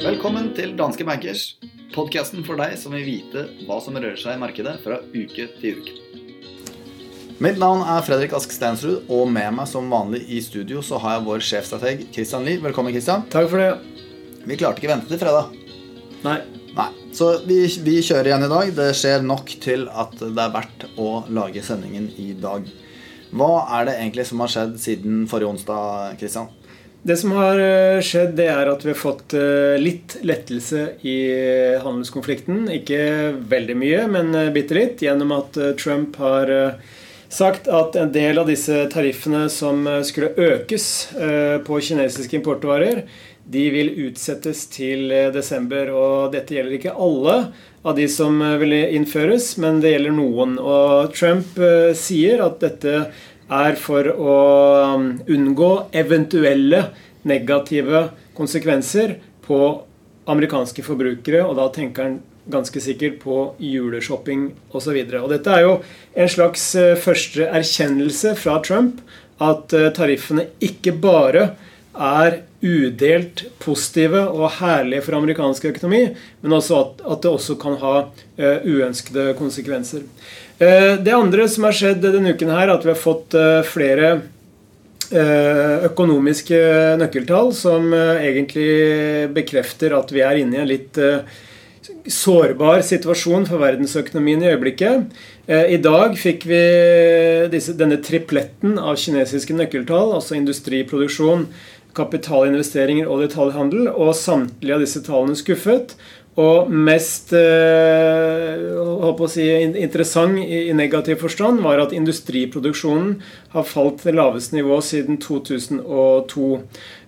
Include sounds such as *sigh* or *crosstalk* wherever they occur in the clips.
Velkommen til Danske Bankers, podkasten for deg som vil vite hva som rører seg i markedet fra uke til uke. Mitt navn er Fredrik Ask Stensrud, og med meg som vanlig i studio så har jeg vår sjefstrateg Christian Lie. Velkommen, Christian. Takk for det. Vi klarte ikke vente til fredag. Nei. Så vi, vi kjører igjen i dag. Det skjer nok til at det er verdt å lage sendingen i dag. Hva er det egentlig som har skjedd siden forrige onsdag, Kristian? Det som har eh, skjedd, det er at vi har fått eh, litt lettelse i handelskonflikten. Ikke veldig mye, men eh, bitte litt. Gjennom at Trump har sagt at en del av disse tariffene som skulle økes på kinesiske importvarer, de vil utsettes til desember. Og dette gjelder ikke alle av de som vil innføres, men det gjelder noen. Og Trump sier at dette er for å um, unngå eventuelle negative konsekvenser på amerikanske forbrukere, og da tenker han ganske sikkert på juleshopping osv. Dette er jo en slags eh, første erkjennelse fra Trump at eh, tariffene ikke bare er udelt positive og herlige for amerikansk økonomi, men også at, at det også kan ha uh, uønskede konsekvenser. Uh, det andre som har skjedd denne uken, her, at vi har fått uh, flere økonomiske nøkkeltall som egentlig bekrefter at vi er inne i en litt sårbar situasjon for verdensøkonomien i øyeblikket. I dag fikk vi disse, denne tripletten av kinesiske nøkkeltall, altså industriproduksjon, kapitalinvesteringer og detaljhandel, og samtlige av disse tallene skuffet. Og mest eh, si, interessant i, i, negativ forstand var at industriproduksjonen har falt til laveste nivå siden 2002.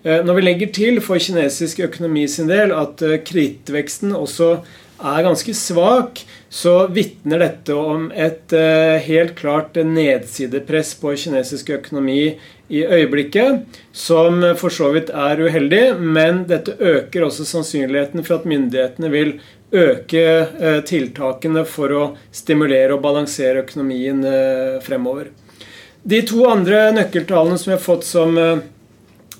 Eh, når vi legger til for kinesisk økonomi sin del at eh, krittveksten også er ganske svak, så vitner dette om et eh, helt klart nedsidepress på kinesisk økonomi i øyeblikket, som for så vidt er uheldig, men dette øker også sannsynligheten for at myndighetene vil øke eh, tiltakene for å stimulere og balansere økonomien eh, fremover. De to andre nøkkeltallene som vi har fått som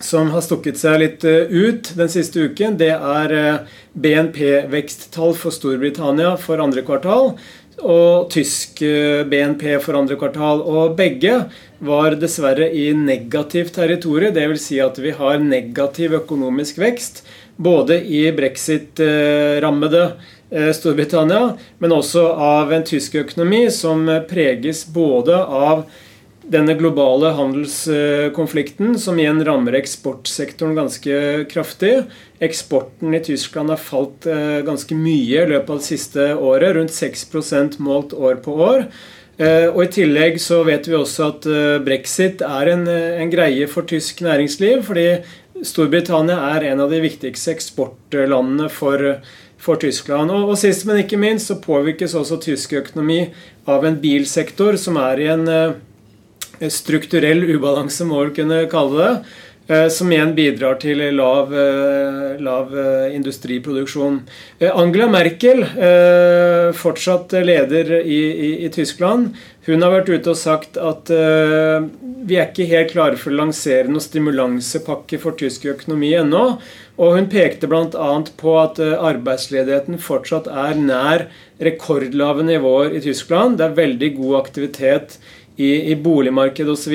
som har stukket seg litt eh, ut den siste uken, det er eh, BNP-veksttall for Storbritannia for andre kvartal og tysk eh, BNP for andre kvartal. Og begge var dessverre i negativt territorium. Dvs. Si at vi har negativ økonomisk vekst både i brexit-rammede Storbritannia, men også av en tysk økonomi som preges både av denne globale handelskonflikten, som igjen rammer eksportsektoren ganske kraftig. Eksporten i Tyskland har falt eh, ganske mye i løpet av det siste året, rundt 6% målt år på år. Eh, og I tillegg så vet vi også at eh, brexit er en, en greie for tysk næringsliv. fordi Storbritannia er en av de viktigste eksportlandene for, for Tyskland. Og, og, sist, men ikke minst, så påvirkes også tysk økonomi av en bilsektor som er i en strukturell ubalanse, må vi kunne kalle det. Eh, som igjen bidrar til lav, eh, lav eh, industriproduksjon. Angela Merkel, fortsatt leder i, i, i, Tyskland, hun har vært ute og sagt at vi er ikke helt klare for å lansere noen stimulansepakke for tysk økonomi ennå. Og hun pekte bl.a. på at arbeidsledigheten fortsatt er nær rekordlave nivåer i Tyskland. Det er veldig god aktivitet i, i boligmarkedet osv.,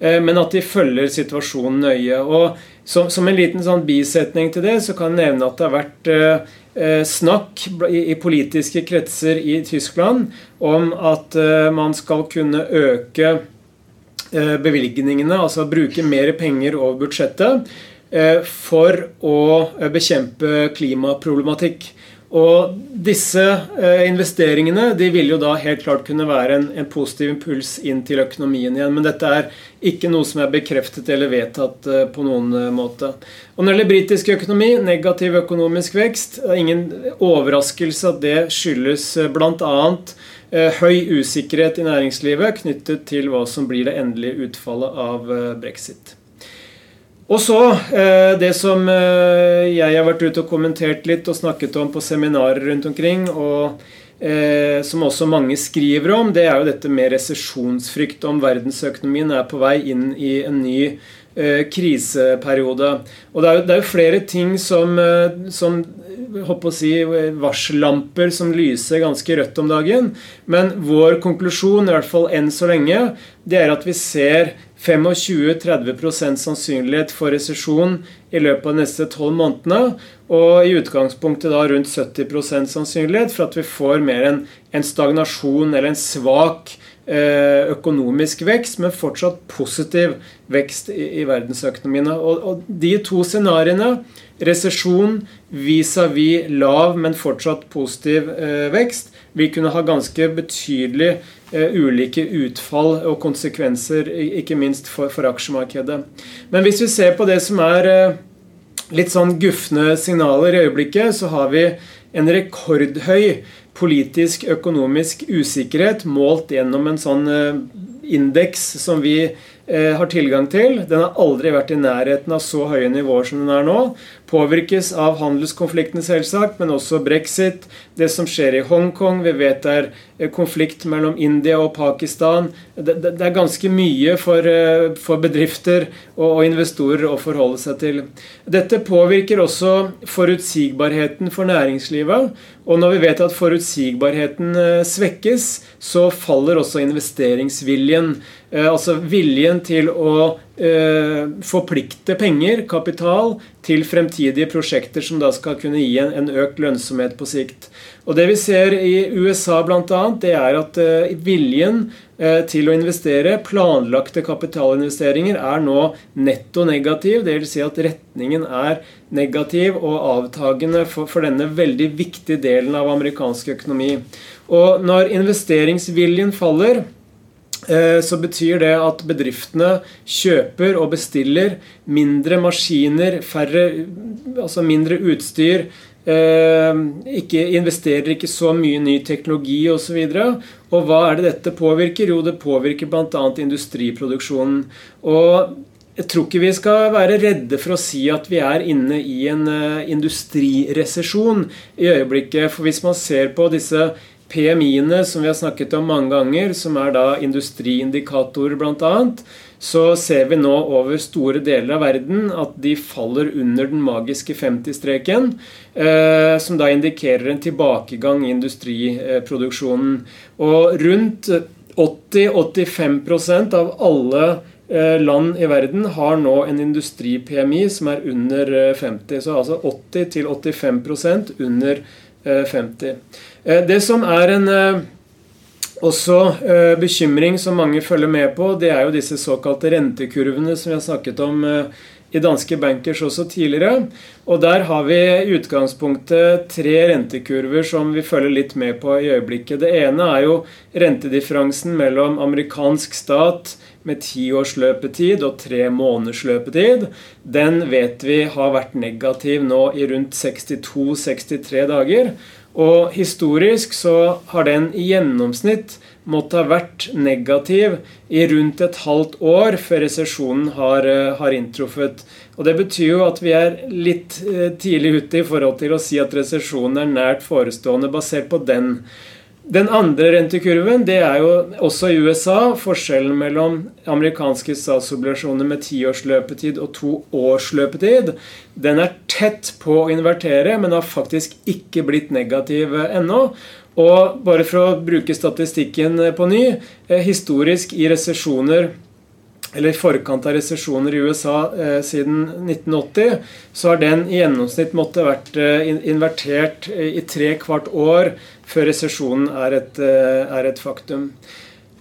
eh, men at de følger situasjonen nøye. Og som, som, en liten sånn bisetning til det, så kan jeg nevne at det har vært eh, eh snakk i, i, politiske kretser i Tyskland om at eh, man skal kunne øke bevilgningene, altså bruke mer penger over budsjettet, for å bekjempe klimaproblematikk. Og disse eh, investeringene de vil jo da helt klart kunne være en, en, positiv impuls inn til økonomien igjen. Men dette er ikke noe som er bekreftet eller vedtatt eh, på noen eh, måte. Og Når det gjelder britisk økonomi, negativ økonomisk vekst, det er ingen overraskelse at det skyldes bl.a. Høy usikkerhet i næringslivet knyttet til hva som blir det endelige utfallet av brexit. Og så eh, det som eh, jeg har vært ute og kommentert litt og snakket om på seminarer rundt omkring, og eh, som også mange skriver om, det er jo dette med resesjonsfrykt. Om verdensøkonomien er på vei inn i en ny kriseperiode. Og det er, jo, det er, jo, flere ting som, som si, varsellamper som lyser ganske rødt om dagen. Men vår konklusjon, i hvert fall enn så lenge, det er at vi ser 25-30% sannsynlighet for resesjon i løpet av de neste tolv månedene. Og i utgangspunktet da rundt 70% sannsynlighet for at vi får mer en, en stagnasjon eller en svak eh, økonomisk vekst, men fortsatt positiv vekst i, i verdensøkonomiene. Og, og, de to scenarioene, resesjon vis-à-vis lav, men fortsatt positiv eh, vekst, vil kunne ha ganske betydelig Eh, ulike utfall og konsekvenser, ikke minst for, for, aksjemarkedet. Men hvis vi ser på det som er eh, litt sånn gufne signaler i øyeblikket, så har vi en rekordhøy politisk økonomisk usikkerhet målt gjennom en sånn eh, indeks som vi har tilgang til. Den har aldri vært i nærheten av så høye nivåer som den er nå påvirkes av handelskonfliktene, selvsagt, men også brexit, det som skjer i Hongkong. Vi vet det er eh, konflikt mellom India og Pakistan. Det, det, det er ganske mye for, eh, for bedrifter og, og, investorer å forholde seg til. Dette påvirker også forutsigbarheten for næringslivet. Og når vi vet at forutsigbarheten eh, svekkes, så faller også investeringsviljen. Altså viljen til å Eh, forplikte penger, kapital, til fremtidige prosjekter som da skal kunne gi en, økt lønnsomhet på sikt. Og Det vi ser i USA bl.a., det er at uh, viljen til å investere, planlagte kapitalinvesteringer, er nå netto negativ. Dvs. Si at retningen er negativ og avtagende for, for denne veldig viktige delen av amerikansk økonomi. Og når investeringsviljen faller, Eh, så betyr det at bedriftene kjøper og bestiller mindre maskiner, færre, altså mindre utstyr. Eh, ikke, investerer ikke så mye ny teknologi osv. Og, så og hva er det dette påvirker? Jo, det påvirker bl.a. industriproduksjonen. Og jeg tror ikke vi skal være redde for å si at vi er inne i en uh, industriresesjon i øyeblikket. For hvis man ser på disse PMI-ene som vi har snakket om mange ganger, som er da industriindikatorer bl.a., så ser vi nå over store deler av verden at de faller under den magiske 50-streken, eh, som da indikerer en tilbakegang i industriproduksjonen. Og rundt 80-85% av alle eh, land i verden har nå en industri-PMI som er under 50. Eh, så altså 80-85% under 50. Eh, det som er en eh, også eh, bekymring som mange følger med på, det er jo disse såkalte rentekurvene som vi har snakket om i danske bankers også tidligere. Og der har vi i utgangspunktet tre rentekurver som vi følger litt med på i øyeblikket. Det ene er jo rentedifferansen mellom amerikansk stat med ti års løpetid og tre måneders løpetid. Den vet vi har vært negativ nå i rundt 62-63 dager. Og historisk så har den i gjennomsnitt måttet ha vært negativ i rundt et halvt år før resesjonen har, eh, har, inntruffet. Og Det betyr jo at vi er litt eh, tidlig ute i forhold til å si at resesjonen er nært forestående basert på den. Den andre rentekurven det er jo også i USA. Forskjellen mellom amerikanske statsobligasjoner med tiårs løpetid og to års løpetid. Den er tett på å invertere, men har faktisk ikke blitt negativ ennå. Og bare for å bruke statistikken på ny eh, Historisk i resesjoner eller i forkant av resesjoner i USA eh, siden 1980, så har den i gjennomsnitt måttet vært eh, invertert eh, i tre kvart år før resesjonen er, eh, er, et faktum.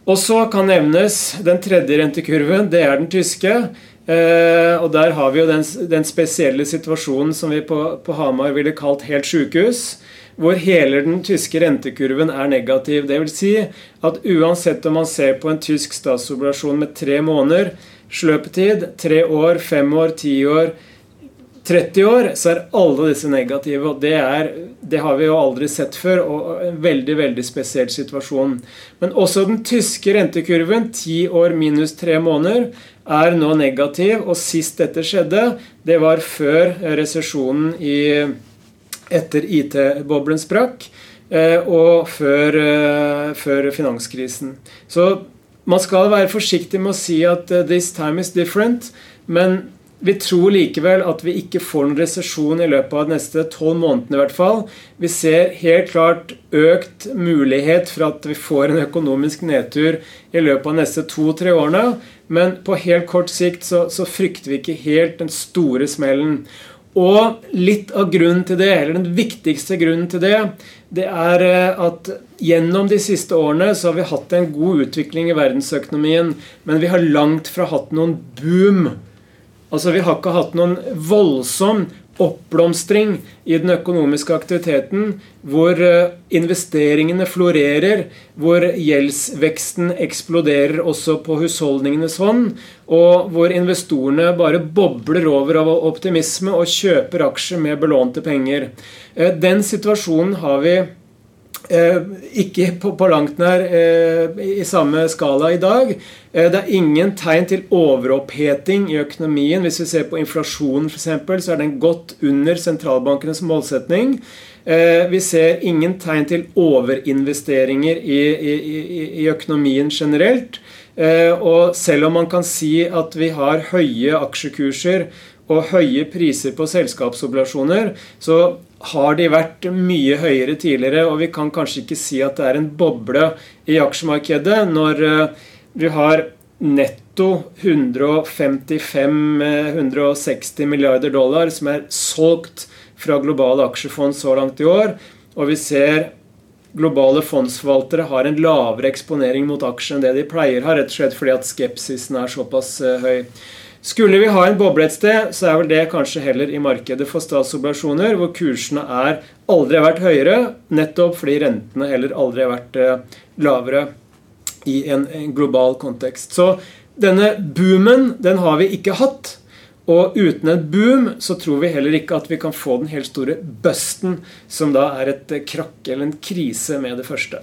Og så kan nevnes den tredje rentekurven. Det er den tyske. Eh, og der har vi jo den, den spesielle situasjonen som vi på, på Hamar ville kalt helt sjukehus hvor hele den tyske rentekurven er negativ. Dvs. Si at uansett om man ser på en tysk statsobligasjon med tre måneder sløpetid, tre år, fem år, ti år, 30 år, så er alle disse negative. og det, er, det har vi jo aldri sett før, og en veldig veldig spesiell situasjon. Men også den tyske rentekurven, ti år minus tre måneder, er nå negativ. Og sist dette skjedde, det var før resesjonen i etter IT-boblen sprakk. og før, før finanskrisen. Så man skal være forsiktig med å si at 'this time is different', men vi tror likevel at vi ikke får noen resesjon i løpet av de neste tolv månedene. i hvert fall. Vi ser helt klart økt mulighet for at vi får en økonomisk nedtur i løpet av de neste to-tre årene. Men på helt kort sikt så, så, frykter vi ikke helt den store smellen. Og litt av grunnen til det, eller den viktigste grunnen til det, det er eh, at gjennom de siste årene så har vi hatt en god utvikling i verdensøkonomien, men vi har langt fra hatt noen boom. Altså, Vi har ikke hatt noen voldsom oppblomstring i den økonomiske aktiviteten, hvor eh, investeringene florerer, hvor gjeldsveksten eksploderer også på husholdningenes hånd, og hvor investorene bare bobler over av optimisme og kjøper aksjer med belånte penger. Eh, den situasjonen har vi Eh, ikke på, på, langt nær eh, i samme skala i dag. Eh, det er ingen tegn til overoppheting i økonomien. Hvis vi ser på inflasjonen f.eks., så er den godt under sentralbankenes målsetning. Eh, vi ser ingen tegn til overinvesteringer i, i, i økonomien generelt. Eh, og selv om man kan si at vi har høye aksjekurser og høye priser på selskapsobligasjoner, så har de vært mye høyere tidligere, og vi kan kanskje ikke si at det er en boble i aksjemarkedet når eh, vi har netto 155-160 milliarder dollar som er solgt fra globale aksjefond så langt i år, og vi ser globale fondsforvaltere har en lavere eksponering mot aksjer enn det de pleier har, rett og slett fordi at skepsisen er såpass eh, høy. Skulle vi ha en boble et sted, så er vel det kanskje heller i markedet for statsobligasjoner, hvor kursene er aldri har vært høyere, nettopp fordi rentene heller aldri har vært eh, lavere i en, en global kontekst. Så denne boomen, den har vi ikke hatt. Og uten en boom så tror vi heller ikke at vi kan få den helt store busten, som da er et krakk eller en krise med det første.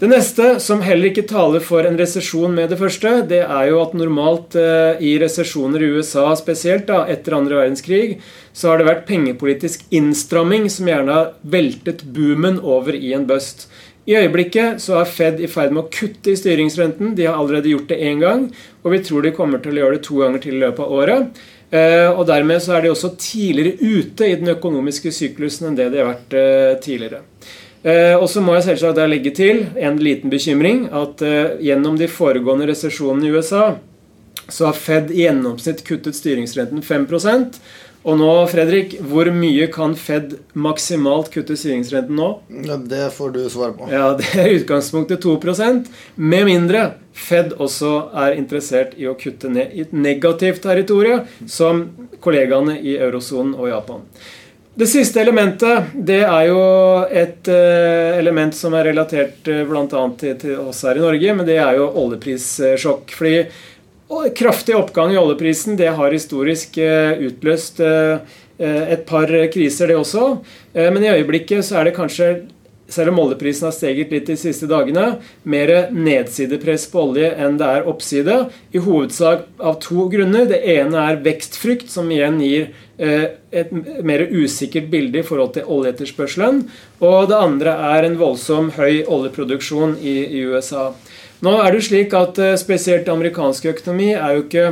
Det neste, som heller ikke taler for en resesjon med det første, det er jo at normalt eh, i resesjoner i USA spesielt, da, etter andre verdenskrig, så har det vært pengepolitisk innstramming som gjerne har veltet boomen over i en bust. I øyeblikket så er Fed i ferd med å kutte i styringsrenten. De har allerede gjort det én gang, og vi tror de kommer til å gjøre det to ganger til i løpet av året. Eh, og Dermed så er de også tidligere ute i den økonomiske syklusen enn det de har vært eh, tidligere. Eh, og så må jeg selvsagt da legge til en liten bekymring at eh, gjennom de foregående resesjonene i USA så har Fed i gjennomsnitt kuttet styringsrenten 5% og nå, Fredrik, hvor mye kan Fed maksimalt kutte styringsrenten nå? Ja, det får du svare på. Ja, *laughs* Det er utgangspunktet 2% med mindre Fed også er interessert i å kutte ned i et negativt territorium, som kollegaene i eurosonen og Japan. Det siste elementet det er jo et uh, element som er relatert uh, bl.a. Til, oss her i Norge, men det er jo oljeprissjokk. Fordi kraftig oppgang i oljeprisen det har historisk uh, utløst et par kriser, det også. Men i øyeblikket så er det kanskje selv om oljeprisen har steget litt de siste dagene, mer nedsidepress på olje enn det er oppside. I hovedsak av to grunner. Det ene er vekstfrykt, som igjen gir eh, et mer usikkert bilde i forhold til oljeetterspørselen. Og det andre er en voldsom høy oljeproduksjon i, USA. Nå er det slik at eh, Spesielt amerikansk økonomi er jo ikke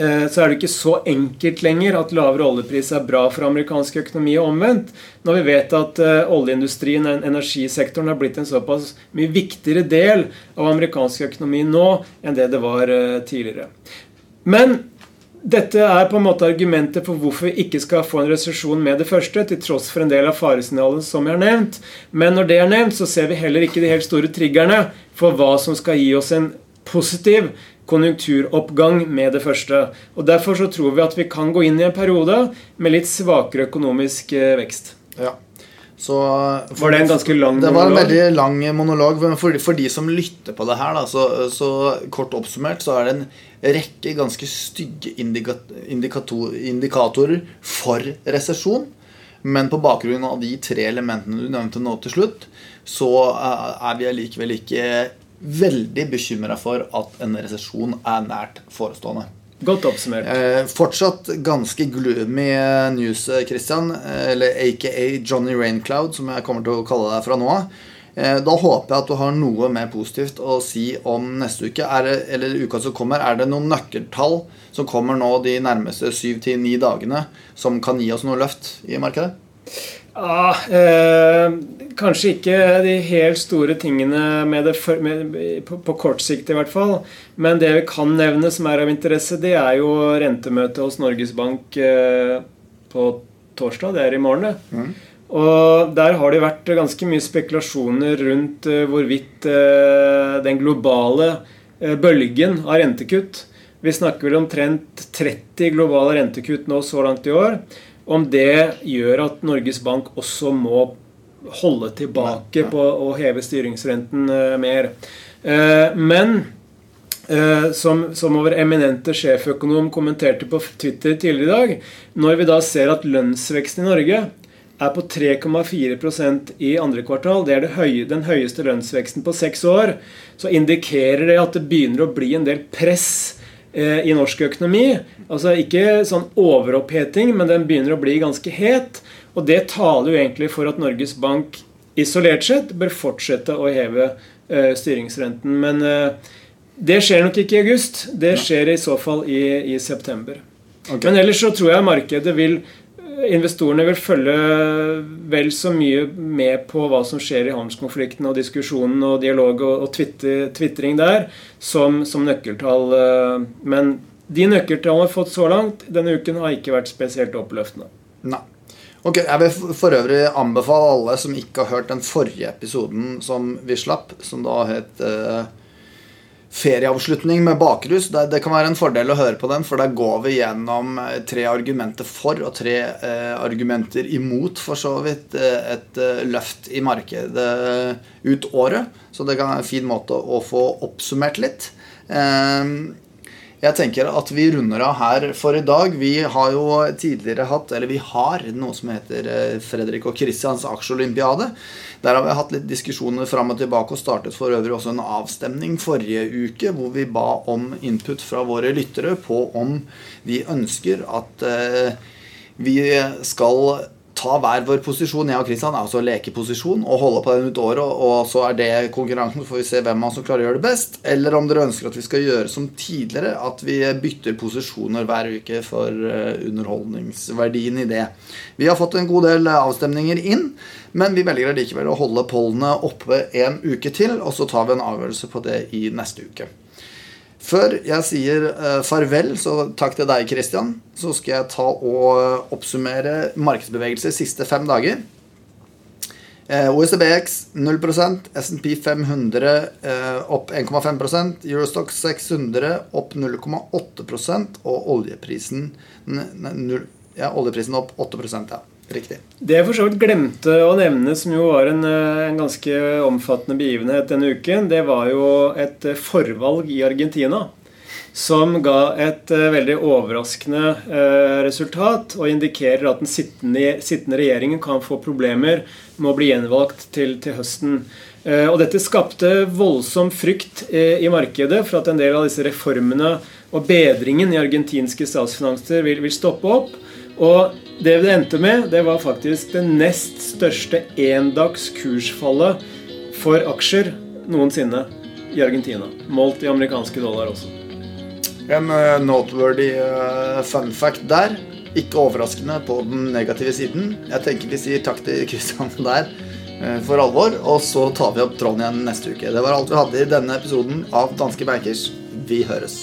Eh, så er det ikke så enkelt lenger at lavere oljepris er bra for amerikansk økonomi og omvendt. Når vi vet at oljeindustrien og energisektoren, har blitt en såpass mye viktigere del av amerikansk økonomi nå enn det det var eh, tidligere. Men dette er på en måte argumentet for hvorfor vi ikke skal få en resesjon med det første, til tross for en del av faresignalene som jeg har nevnt. Men når det er nevnt, så ser vi heller ikke de helt store triggerne for hva som skal gi oss en positiv konjunkturoppgang med det første. Og Derfor så tror vi at vi kan gå inn i en periode med litt svakere økonomisk eh, vekst. Ja. Så, for, var det en ganske lang monolog? Det var en veldig lang monolog. For, for de som lytter på det her, da, så, så, kort oppsummert så er det en rekke ganske stygge indikatorer for resesjon. Men på bakgrunn av de tre elementene du nevnte nå til slutt, så er vi allikevel ikke veldig bekymra for at en resesjon er nært forestående. Godt oppsummert. Eh, fortsatt ganske gloomy news, Christian. Eller aka Johnny Raincloud, som jeg kommer til å kalle deg fra nå av. Eh, da håper jeg at du har noe mer positivt å si om neste uke. Det, eller uka som kommer. Er det noen nøkkeltall som kommer nå de nærmeste syv til ni dagene, som kan gi oss noe løft i markedet? Ja, eh, kanskje ikke de helt store tingene med det for, med, på, på, kort sikt, i hvert fall. Men det vi kan nevne som er av interesse, det er jo rentemøtet hos Norges Bank eh, på torsdag. Det er i morgen, det. Mm. Og der har det vært ganske mye spekulasjoner rundt eh, hvorvidt eh, den globale eh, bølgen av rentekutt Vi snakker vel omtrent 30 globale rentekutt nå så langt i år om det gjør at Norges Bank også må holde tilbake på å heve styringsrenten eh, mer. Eh, men eh, som, som vår eminente sjeføkonom kommenterte på Twitter tidligere i dag, når vi da ser at lønnsveksten i Norge er på 3,4% i andre kvartal, det er det høye, den høyeste lønnsveksten på seks år, så indikerer det at det begynner å bli en del press i norsk økonomi. Altså ikke sånn overoppheting, men den begynner å bli ganske het. Og det taler jo egentlig for at Norges Bank isolert sett bør fortsette å heve uh, styringsrenten. Men uh, det skjer nok ikke i august. Det skjer i så fall i, i september. Okay. Men ellers så tror jeg markedet vil investorene vil følge vel så mye med på hva som skjer i handelskonflikten og diskusjonen og dialog og, og tvitring der, som, som, nøkkeltall. Eh, men de nøkkeltallene vi har fått så langt denne uken, har ikke vært spesielt oppløftende. Nei. Ok, Jeg vil for øvrig anbefale alle som ikke har hørt den forrige episoden som vi slapp, som da het uh, ferieavslutning med bakrus. Det, det, kan være en fordel å høre på den, for der går vi gjennom eh, tre argumenter for og tre eh, argumenter imot for så vidt eh, et eh, løft i markedet ut året. Så det kan være en fin måte å få oppsummert litt. Eh, jeg tenker at vi runder av her for i dag. Vi har jo tidligere hatt, eller vi har, noe som heter eh, Fredrik og Kristians aksjeolympiade. Der har vi hatt litt diskusjoner fram og tilbake og startet for øvrig også en avstemning forrige uke hvor vi ba om input fra våre lyttere på om vi ønsker at eh, vi skal ta hver vår posisjon, jeg og Kristian, er altså lekeposisjon, og holde på den ut året, og så er det konkurransen, så får vi se hvem av oss som klarer å gjøre det best. Eller om dere ønsker at vi skal gjøre som tidligere, at vi bytter posisjoner hver uke for eh, underholdningsverdien i det. Vi har fått en god del avstemninger inn, men vi velger likevel å holde pollene oppe en uke til, og så tar vi en avgjørelse på det i neste uke. Før jeg sier uh, farvel, så takk til deg, Christian, så skal jeg ta og oppsummere markedsbevegelser siste fem dager. Uh, OECBX 0% SMP 500 uh, opp 1,5% Eurostock 600 opp 0,8% og oljeprisen, ja, oljeprisen opp 8 ja. Riktig. Det jeg for så vidt glemte å nevne, som jo var en, eh, en, ganske omfattende begivenhet denne uken, det var jo et eh, forvalg i Argentina. Som ga et uh, veldig overraskende resultat og indikerer at den sittende, sittende, regjeringen kan få problemer med å bli gjenvalgt til, til høsten. Og dette skapte voldsom frykt i markedet for at en del av disse reformene og bedringen i argentinske statsfinanser vil, vil stoppe opp. Og det det endte med, det var faktisk det nest største endags kursfallet for aksjer noensinne i Argentina. Målt i amerikanske dollar også. En uh, noteworthy uh, fun fact der. Ikke overraskende på den negative siden. Jeg tenker vi sier takk til Kristian *laughs* der uh, for alvor. Og så tar vi opp tråden igjen neste uke. Det var alt vi hadde i denne episoden av Danske Bankers. Vi høres.